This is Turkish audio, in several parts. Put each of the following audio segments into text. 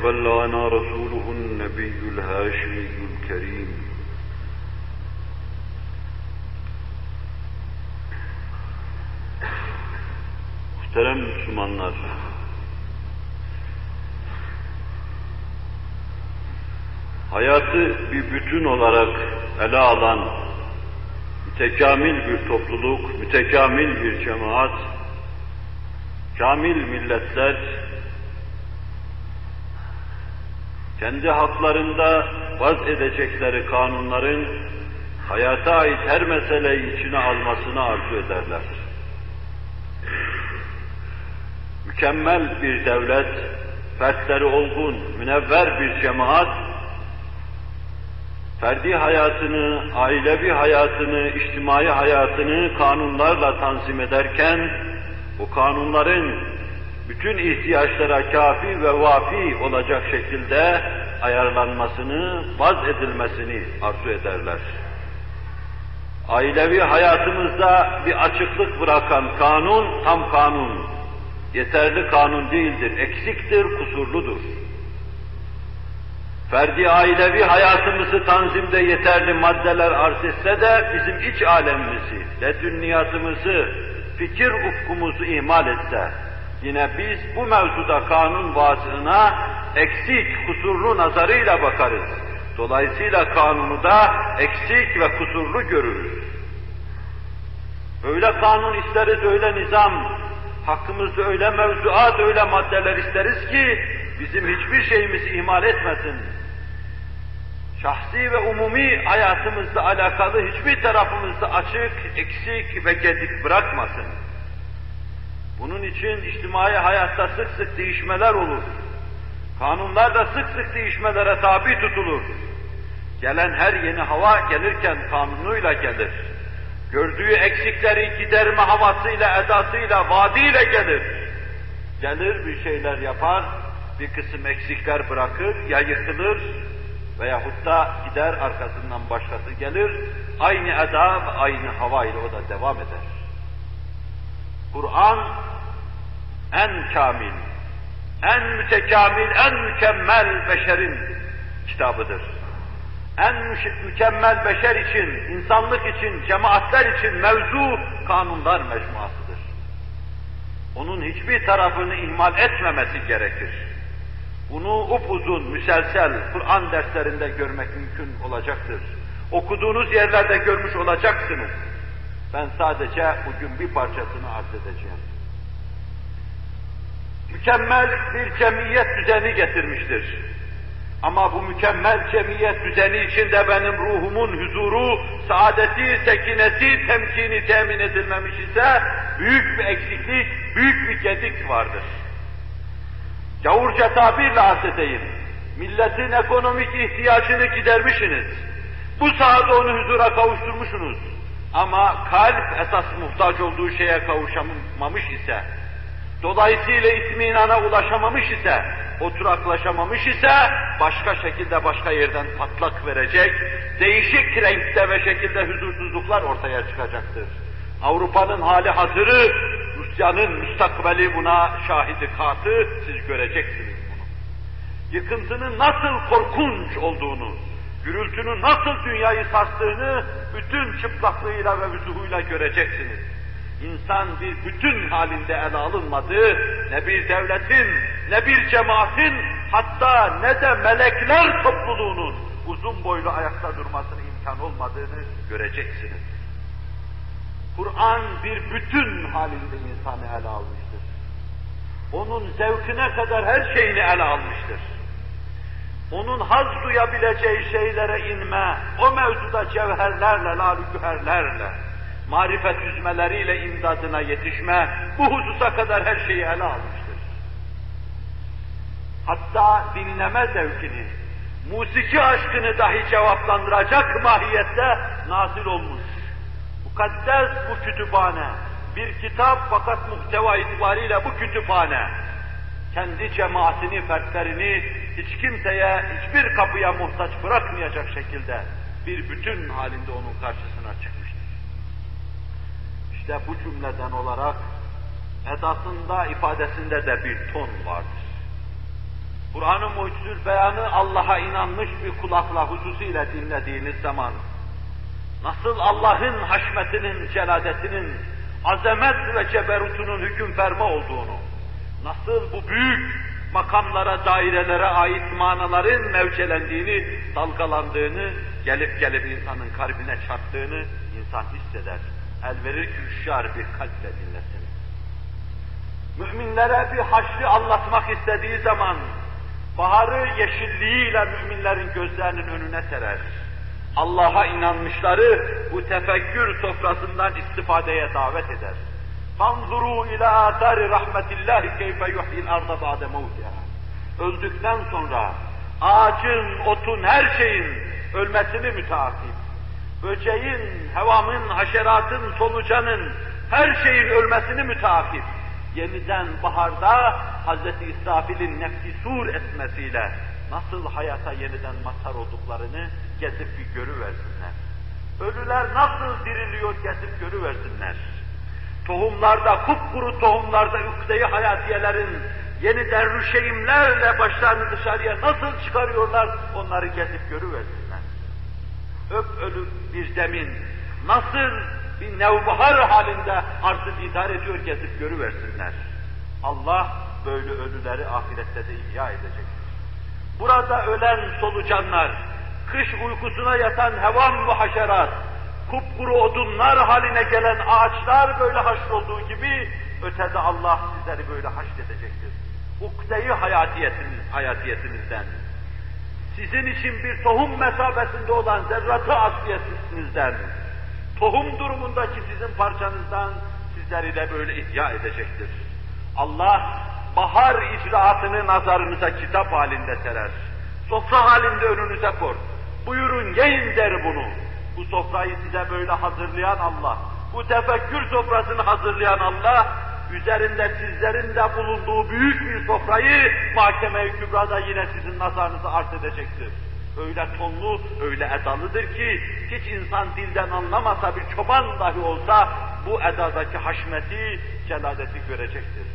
وبلغنا رسوله النبي الهاشمي الكريم Muhterem Müslümanlar, hayatı bir bütün olarak ele alan mütekamil bir topluluk, mütekamil bir cemaat, kamil milletler, kendi haklarında vaz edecekleri kanunların hayata ait her meseleyi içine almasını arzu ederler. Mükemmel bir devlet, fertleri olgun, münevver bir cemaat, ferdi hayatını, ailevi hayatını, içtimai hayatını kanunlarla tanzim ederken, bu kanunların bütün ihtiyaçlara kafi ve vafi olacak şekilde ayarlanmasını, vaz edilmesini arzu ederler. Ailevi hayatımızda bir açıklık bırakan kanun, tam kanun, yeterli kanun değildir, eksiktir, kusurludur. Ferdi ailevi hayatımızı tanzimde yeterli maddeler arz etse de bizim iç alemimizi, ledünniyatımızı, fikir ufkumuzu ihmal etse, yine biz bu mevzuda kanun vaazına eksik, kusurlu nazarıyla bakarız. Dolayısıyla kanunu da eksik ve kusurlu görürüz. Öyle kanun isteriz, öyle nizam, hakkımızda öyle mevzuat, öyle maddeler isteriz ki bizim hiçbir şeyimizi ihmal etmesin. Şahsi ve umumi hayatımızla alakalı hiçbir tarafımızda açık, eksik ve gedik bırakmasın. Bunun için içtimai hayatta sık sık değişmeler olur. Kanunlar da sık sık değişmelere tabi tutulur. Gelen her yeni hava gelirken kanunuyla gelir. Gördüğü eksikleri giderme havasıyla, edasıyla, vaadiyle gelir. Gelir bir şeyler yapar, bir kısım eksikler bırakır, ya yıkılır veyahut da gider arkasından başkası gelir, aynı eda ve aynı hava ile o da devam eder. Kur'an en kamil, en mütekamil, en mükemmel beşerin kitabıdır. En mükemmel beşer için, insanlık için, cemaatler için mevzu kanunlar mecmuasıdır. Onun hiçbir tarafını ihmal etmemesi gerekir. Bunu upuzun, müselsel Kur'an derslerinde görmek mümkün olacaktır. Okuduğunuz yerlerde görmüş olacaksınız. Ben sadece bugün bir parçasını arz edeceğim. Mükemmel bir cemiyet düzeni getirmiştir. Ama bu mükemmel cemiyet düzeni içinde benim ruhumun huzuru, saadeti, sekinesi, temkini temin edilmemiş ise büyük bir eksiklik, büyük bir gedik vardır. Gavurca tabirle arz edeyim. Milletin ekonomik ihtiyacını gidermişsiniz. Bu sahada onu huzura kavuşturmuşsunuz. Ama kalp esas muhtaç olduğu şeye kavuşamamış ise, dolayısıyla itminana ulaşamamış ise, oturaklaşamamış ise, başka şekilde başka yerden patlak verecek, değişik renkte ve şekilde huzursuzluklar ortaya çıkacaktır. Avrupa'nın hali hazırı, Rusya'nın müstakbeli buna şahidi katı, siz göreceksiniz bunu. Yıkıntının nasıl korkunç olduğunu, gürültünün nasıl dünyayı sarstığını bütün çıplaklığıyla ve vüzuhuyla göreceksiniz. İnsan bir bütün halinde ele alınmadığı, ne bir devletin, ne bir cemaatin, hatta ne de melekler topluluğunun uzun boylu ayakta durmasına imkan olmadığını göreceksiniz. Kur'an bir bütün halinde insanı ele almıştır. Onun zevkine kadar her şeyini ele almıştır onun haz duyabileceği şeylere inme, o mevzuda cevherlerle, lalüküherlerle, marifet yüzmeleriyle imdadına yetişme, bu hususa kadar her şeyi ele almıştır. Hatta dinleme zevkini, musiki aşkını dahi cevaplandıracak mahiyette nazil olmuş. Mukaddes bu kütüphane, bir kitap fakat muhteva itibariyle bu kütüphane, kendi cemaatini, fertlerini hiç kimseye, hiçbir kapıya muhtaç bırakmayacak şekilde bir bütün halinde onun karşısına çıkmıştır. İşte bu cümleden olarak edasında, ifadesinde de bir ton vardır. Kur'an-ı Mucizül Beyanı Allah'a inanmış bir kulakla hususiyle dinlediğiniz zaman, nasıl Allah'ın haşmetinin, celadetinin, azamet ve ceberutunun hüküm ferma olduğunu, nasıl bu büyük makamlara, dairelere ait manaların mevcelendiğini, dalgalandığını, gelip gelip insanın kalbine çarptığını insan hisseder. El verir ki şiar bir kalple dinlesin. Müminlere bir haşrı anlatmak istediği zaman baharı yeşilliğiyle müminlerin gözlerinin önüne serer. Allah'a inanmışları bu tefekkür sofrasından istifadeye davet eder. Fanzuru ila atari rahmetillahi keyfe yuhyil arda ba'de mevtiha. Öldükten sonra ağacın, otun, her şeyin ölmesini müteakip böceğin, hevamın, haşeratın, solucanın, her şeyin ölmesini müteakip, yeniden baharda Hz. İsrafil'in nefsi sur etmesiyle nasıl hayata yeniden mazhar olduklarını gezip bir görüversinler. Ölüler nasıl diriliyor gezip görüversinler. Tohumlarda, kupkuru tohumlarda ükdeyi hayatiyelerin yeniden rüşeğimlerle başlarını dışarıya nasıl çıkarıyorlar onları gezip görüversinler. Öp ölü bir zemin nasıl bir nevbahar halinde arzı idare ediyor gezip görüversinler. Allah böyle ölüleri ahirette de ihya edecektir. Burada ölen solucanlar, kış uykusuna yatan hevan ve haşerat, kupkuru odunlar haline gelen ağaçlar böyle haşrolduğu gibi ötede Allah sizleri böyle haşredecektir. Hayatiyetiniz, hayatiyetinizden, sizin için bir tohum mesabesinde olan zerratı asliyetinizden, tohum durumundaki sizin parçanızdan sizleri de böyle ihya edecektir. Allah bahar icraatını nazarınıza kitap halinde serer. Sofra halinde önünüze kor. Buyurun yiyin der bunu. Bu sofrayı size böyle hazırlayan Allah, bu tefekkür sofrasını hazırlayan Allah, üzerinde sizlerin de bulunduğu büyük bir sofrayı mahkeme-i kübrada yine sizin nazarınıza arz edecektir. Öyle tonlu, öyle edalıdır ki hiç insan dilden anlamasa bir çoban dahi olsa bu edadaki haşmeti, celadeti görecektir.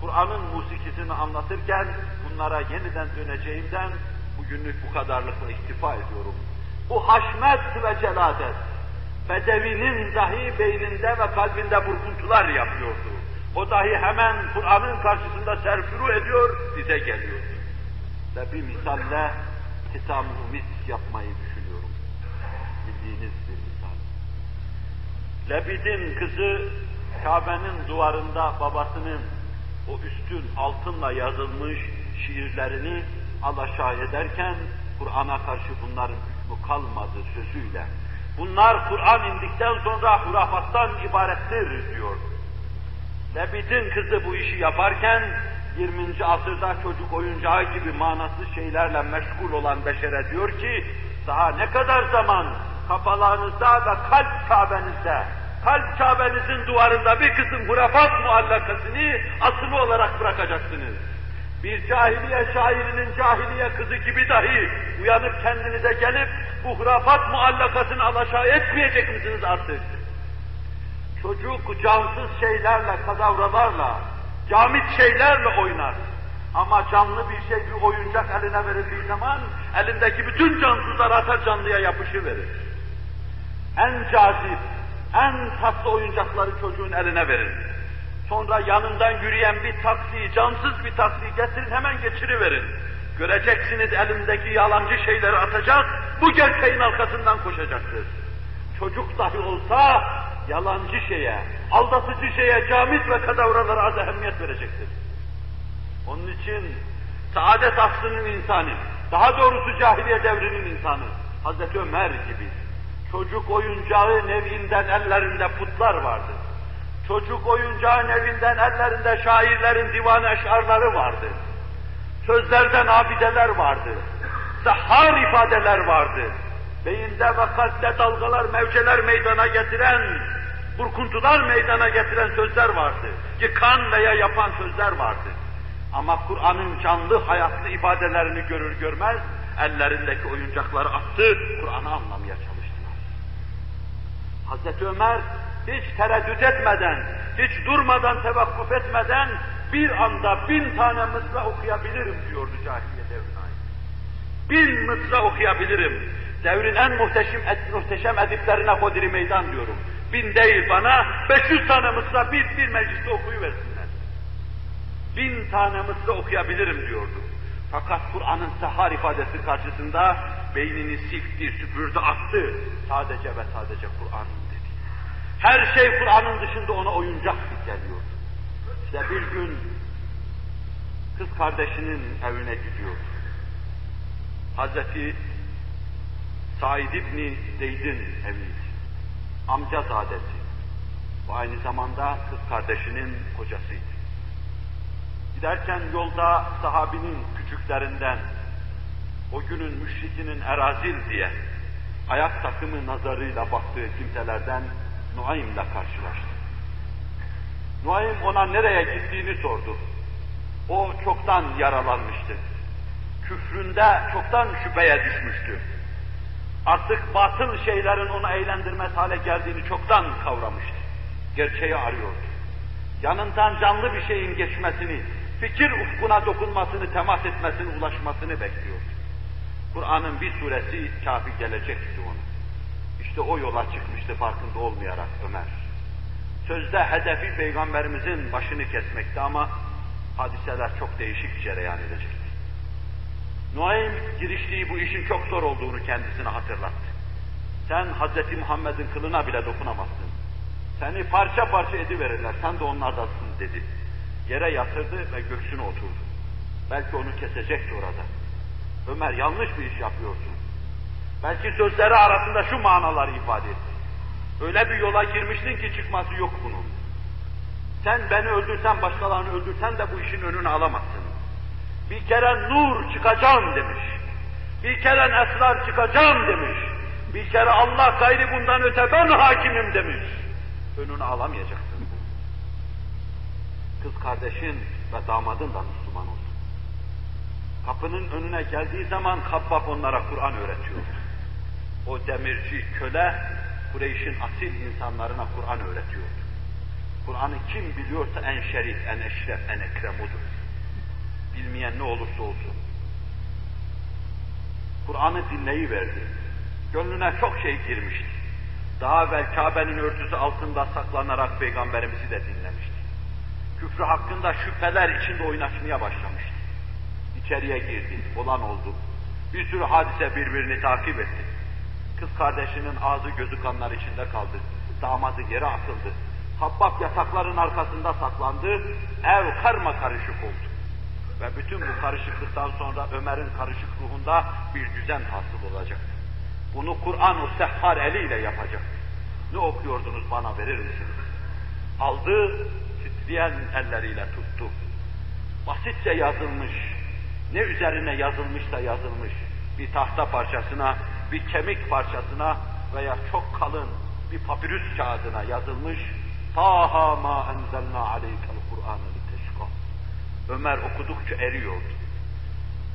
Kur'an'ın musikisini anlatırken bunlara yeniden döneceğimden bugünlük bu kadarlıkla iktifa ediyorum. Bu haşmet ve celadet, Bedevinin dahi beyninde ve kalbinde burkuntular yapıyordu. O dahi hemen Kur'an'ın karşısında serfuru ediyor, bize geliyor. Ve bir misalle hitam misk yapmayı düşünüyorum. Bildiğiniz bir misal. Lebid'in kızı Kabe'nin duvarında babasının o üstün altınla yazılmış şiirlerini alaşağı ederken Kur'an'a karşı bunların hükmü kalmadı sözüyle. Bunlar Kur'an indikten sonra hurafattan ibarettir diyor. Lebit'in kızı bu işi yaparken 20. asırda çocuk oyuncağı gibi manasız şeylerle meşgul olan beşere diyor ki daha ne kadar zaman kafalarınızda ve kalp Kabe'nizde, kalp Kabe'nizin duvarında bir kısım hurafat muallakasını asılı olarak bırakacaksınız. Bir cahiliye şairinin cahiliye kızı gibi dahi uyanıp kendinize gelip bu hurafat muallakasını alaşağı etmeyecek misiniz artık? Çocuk cansız şeylerle, kadavralarla, camit şeylerle oynar. Ama canlı bir şey, bir oyuncak eline verildiği zaman elindeki bütün cansızlar atar canlıya yapışıverir. En cazip, en tatlı oyuncakları çocuğun eline verin. Sonra yanından yürüyen bir taksi, cansız bir taksi getirin hemen geçiriverin. Göreceksiniz elimdeki yalancı şeyleri atacak, bu gerçeğin arkasından koşacaktır. Çocuk dahi olsa yalancı şeye, aldatıcı şeye, camit ve kadavralara az ehemmiyet verecektir. Onun için saadet asrının insanı, daha doğrusu cahiliye devrinin insanı, Hazreti Ömer gibi çocuk oyuncağı nevinden ellerinde putlar vardı. Çocuk oyuncağı nevinden ellerinde şairlerin divan eşarları vardı. Sözlerden abideler vardı. Sahar ifadeler vardı. Beyinde ve kalpte dalgalar, mevceler meydana getiren, burkuntular meydana getiren sözler vardı. Yıkan veya yapan sözler vardı. Ama Kur'an'ın canlı hayatlı ifadelerini görür görmez, ellerindeki oyuncakları attı, Kur'an'ı anlamaya çalıştılar. Hazreti Ömer hiç tereddüt etmeden, hiç durmadan tevakkuf etmeden bir anda bin tane mısra okuyabilirim diyordu cahiliye devrine. Bin mısra okuyabilirim. Devrin en muhteşem, muhteşem ediplerine hodiri meydan diyorum. Bin değil bana, 500 tane mısra bir, bir mecliste okuyuversinler. Bin tane mısra okuyabilirim diyordu. Fakat Kur'an'ın sehar ifadesi karşısında beynini silkti, süpürdü, attı. Sadece ve sadece Kur'an dedi. Her şey Kur'an'ın dışında ona oyuncak geliyordu. İşte bir gün kız kardeşinin evine gidiyordu. Hazreti Said İbni Zeyd'in eviydi. Amca zadesi. Bu aynı zamanda kız kardeşinin kocasıydı. Giderken yolda sahabinin küçüklerinden, o günün müşrikinin Erazil diye ayak takımı nazarıyla baktığı kimselerden Nuaym'le karşılaştı. Nuaym ona nereye gittiğini sordu. O çoktan yaralanmıştı. Küfründe çoktan şüpheye düşmüştü. Artık batıl şeylerin onu eğlendirmez hale geldiğini çoktan kavramıştı. Gerçeği arıyordu. Yanından canlı bir şeyin geçmesini, fikir ufkuna dokunmasını, temas etmesini, ulaşmasını bekliyordu. Kur'an'ın bir suresi kafi gelecekti ona. İşte o yola çıkmıştı farkında olmayarak Ömer. Sözde hedefi Peygamberimizin başını kesmekti ama hadiseler çok değişik cereyan edecekti. Nuaym giriştiği bu işin çok zor olduğunu kendisine hatırlattı. Sen Hz. Muhammed'in kılına bile dokunamazsın. Seni parça parça ediverirler, sen de onlardasın dedi. Yere yatırdı ve göğsüne oturdu. Belki onu kesecekti orada. Ömer yanlış bir iş yapıyorsun. Belki sözleri arasında şu manaları ifade etti. Öyle bir yola girmiştin ki çıkması yok bunun. Sen beni öldürsen, başkalarını öldürsen de bu işin önünü alamazsın. Bir kere nur çıkacağım demiş. Bir kere esrar çıkacağım demiş. Bir kere Allah gayri bundan öte ben hakimim demiş. Önünü alamayacaksın. Kız kardeşin ve damadın da Müslüman olsun. Kapının önüne geldiği zaman Habbab onlara Kur'an öğretiyor. O demirci köle Kureyş'in asil insanlarına Kur'an öğretiyor. Kur'an'ı kim biliyorsa en şerif, en eşref, en ekrem odur. Bilmeyen ne olursa olsun. Kur'an'ı dinleyiverdi. Gönlüne çok şey girmişti. Daha evvel Kabe'nin örtüsü altında saklanarak Peygamberimizi de dinlemişti. Küfrü hakkında şüpheler içinde oynaşmaya başlamıştı. İçeriye girdi, olan oldu. Bir sürü hadise birbirini takip etti. Kız kardeşinin ağzı gözü kanlar içinde kaldı. Damadı yere atıldı. Habbab yatakların arkasında saklandı. Ev karma karışık oldu. Ve bütün bu karışıklıktan sonra Ömer'in karışık ruhunda bir düzen hasıl olacak. Bunu Kur'an o sehhar eliyle yapacak. Ne okuyordunuz bana verir misiniz? Aldı, titreyen elleriyle tuttu. Basitçe yazılmış, ne üzerine yazılmışsa yazılmış bir tahta parçasına, bir kemik parçasına veya çok kalın bir papirüs kağıdına yazılmış Taha ma enzelna Kur'an'ı liteşka. Ömer okudukça eriyordu.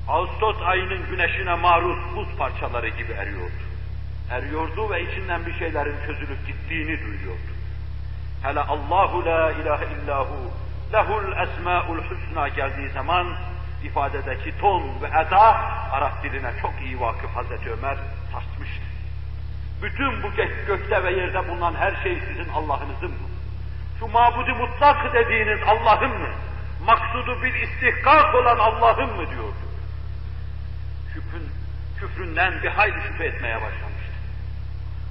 Ağustos ayının güneşine maruz buz parçaları gibi eriyordu. Eriyordu ve içinden bir şeylerin çözülüp gittiğini duyuyordu. Hele Allahu la ilahe illahu lehul esmaul husna geldiği zaman ifadedeki ton ve eda Arap diline çok iyi vakıf Hazreti Ömer saçmıştı. Bütün bu gök, gökte ve yerde bulunan her şey sizin Allah'ınızın mı? Şu mabudu mutlak dediğiniz Allah'ın mı? Maksudu bir istihkak olan Allah'ın mı diyordu. Küfrün, küfründen bir hayli şüphe etmeye başlamıştı.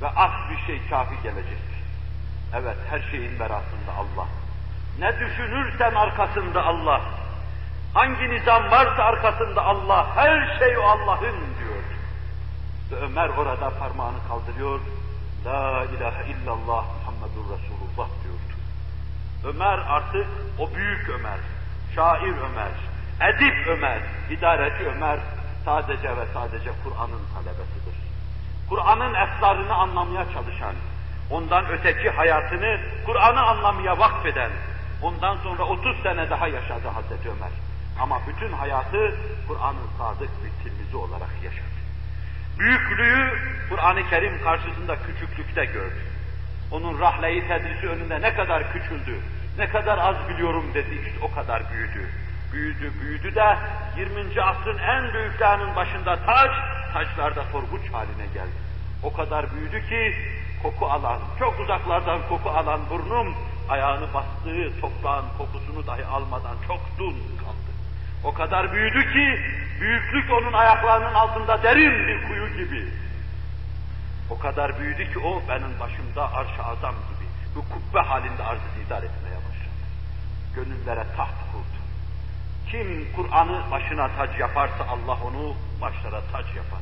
Ve az bir şey kafi gelecekti. Evet her şeyin berasında Allah. Ne düşünürsen arkasında Allah. Hangi nizam varsa arkasında Allah, her şey o Allah'ın diyor. Ve Ömer orada parmağını kaldırıyor, La ilahe illallah Muhammedur Resulullah diyordu. Ömer artık o büyük Ömer, şair Ömer, edip Ömer, idareci Ömer sadece ve sadece Kur'an'ın talebesidir. Kur'an'ın esrarını anlamaya çalışan, ondan öteki hayatını Kur'an'ı anlamaya vakfeden, ondan sonra 30 sene daha yaşadı Hazreti Ömer. Ama bütün hayatı Kur'an'ın sadık bir tilmizi olarak yaşadı. Büyüklüğü Kur'an-ı Kerim karşısında küçüklükte gördü. Onun rahleyi tedrisi önünde ne kadar küçüldü, ne kadar az biliyorum dedi, işte o kadar büyüdü. Büyüdü, büyüdü de 20. asrın en büyüklerinin başında taç, taçlarda korkunç haline geldi. O kadar büyüdü ki koku alan, çok uzaklardan koku alan burnum, ayağını bastığı toprağın kokusunu dahi almadan çok dun kaldı. O kadar büyüdü ki, büyüklük onun ayaklarının altında derin bir kuyu gibi. O kadar büyüdü ki o benim başımda arş-ı azam bu kubbe halinde arzı idare etmeye başladı. Gönüllere taht kurdu. Kim Kur'an'ı başına tac yaparsa Allah onu başlara tac yapar.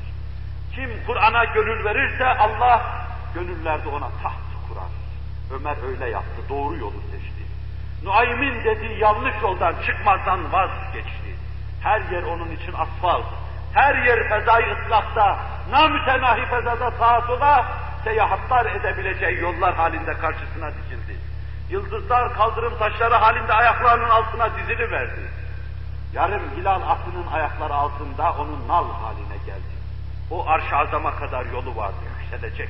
Kim Kur'an'a gönül verirse Allah gönüllerde ona taht kurar. Ömer öyle yaptı, doğru yolu seçti. Nuaym'in dediği yanlış yoldan çıkmazdan vazgeçti. Her yer onun için asfalt, her yer fezai ıslahta, namütenahi fezada sağa sola seyahatler edebileceği yollar halinde karşısına dikildi. Yıldızlar kaldırım taşları halinde ayaklarının altına dizili verdi. Yarım hilal atının ayakları altında onun nal haline geldi. O arş-ı azama kadar yolu vardı, yükselecek.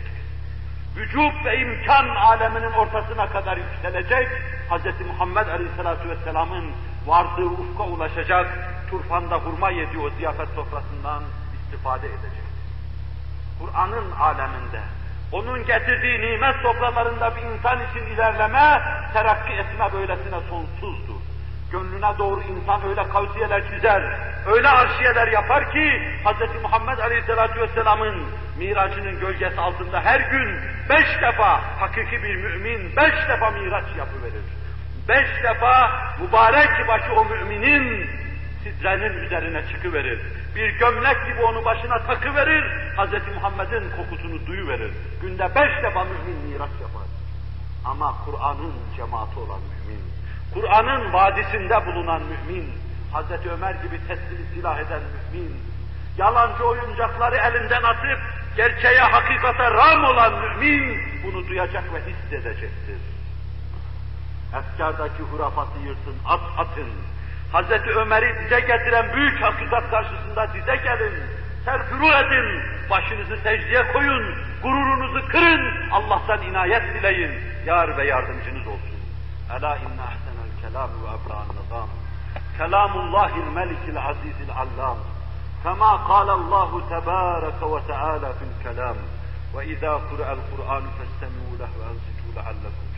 Vücut ve imkan aleminin ortasına kadar yükselecek, Hz. Muhammed Aleyhisselatü Vesselam'ın vardığı ufka ulaşacak, turfanda hurma yediği o ziyafet sofrasından istifade edecek. Kur'an'ın aleminde, onun getirdiği nimet sofralarında bir insan için ilerleme, terakki etme böylesine sonsuzdur. Gönlüne doğru insan öyle kavsiyeler çizer, öyle arşiyeler yapar ki Hz. Muhammed Aleyhisselatü Vesselam'ın miracının gölgesi altında her gün beş defa hakiki bir mümin beş defa miraç yapıverir. Beş defa mübarek başı o müminin sidrenin üzerine çıkıverir. Bir gömlek gibi onu başına takıverir, Hz. Muhammed'in kokusunu duyuverir. Günde beş defa mümin miraç yapar. Ama Kur'an'ın cemaati olan mümin, Kur'an'ın vadisinde bulunan mümin, Hz. Ömer gibi teslim silah eden mümin, yalancı oyuncakları elinden atıp gerçeğe, hakikate ram olan mümin bunu duyacak ve hissedecektir. Efkardaki hurafatı yırtın, at atın. Hazreti Ömer'i dize getiren büyük hakikat karşısında dize gelin, serfuru edin, başınızı secdeye koyun, gururunuzu kırın, Allah'tan inayet dileyin, yar ve yardımcınız olsun. Ela inna ahsenel kelamu ve ebra'an nizam. Kelamullahil melikil azizil allam. Kema kalallahu tebareke ve teala fil kelam. Ve izâ kur'el Kur'an festemi'u lehve ensitu leallekum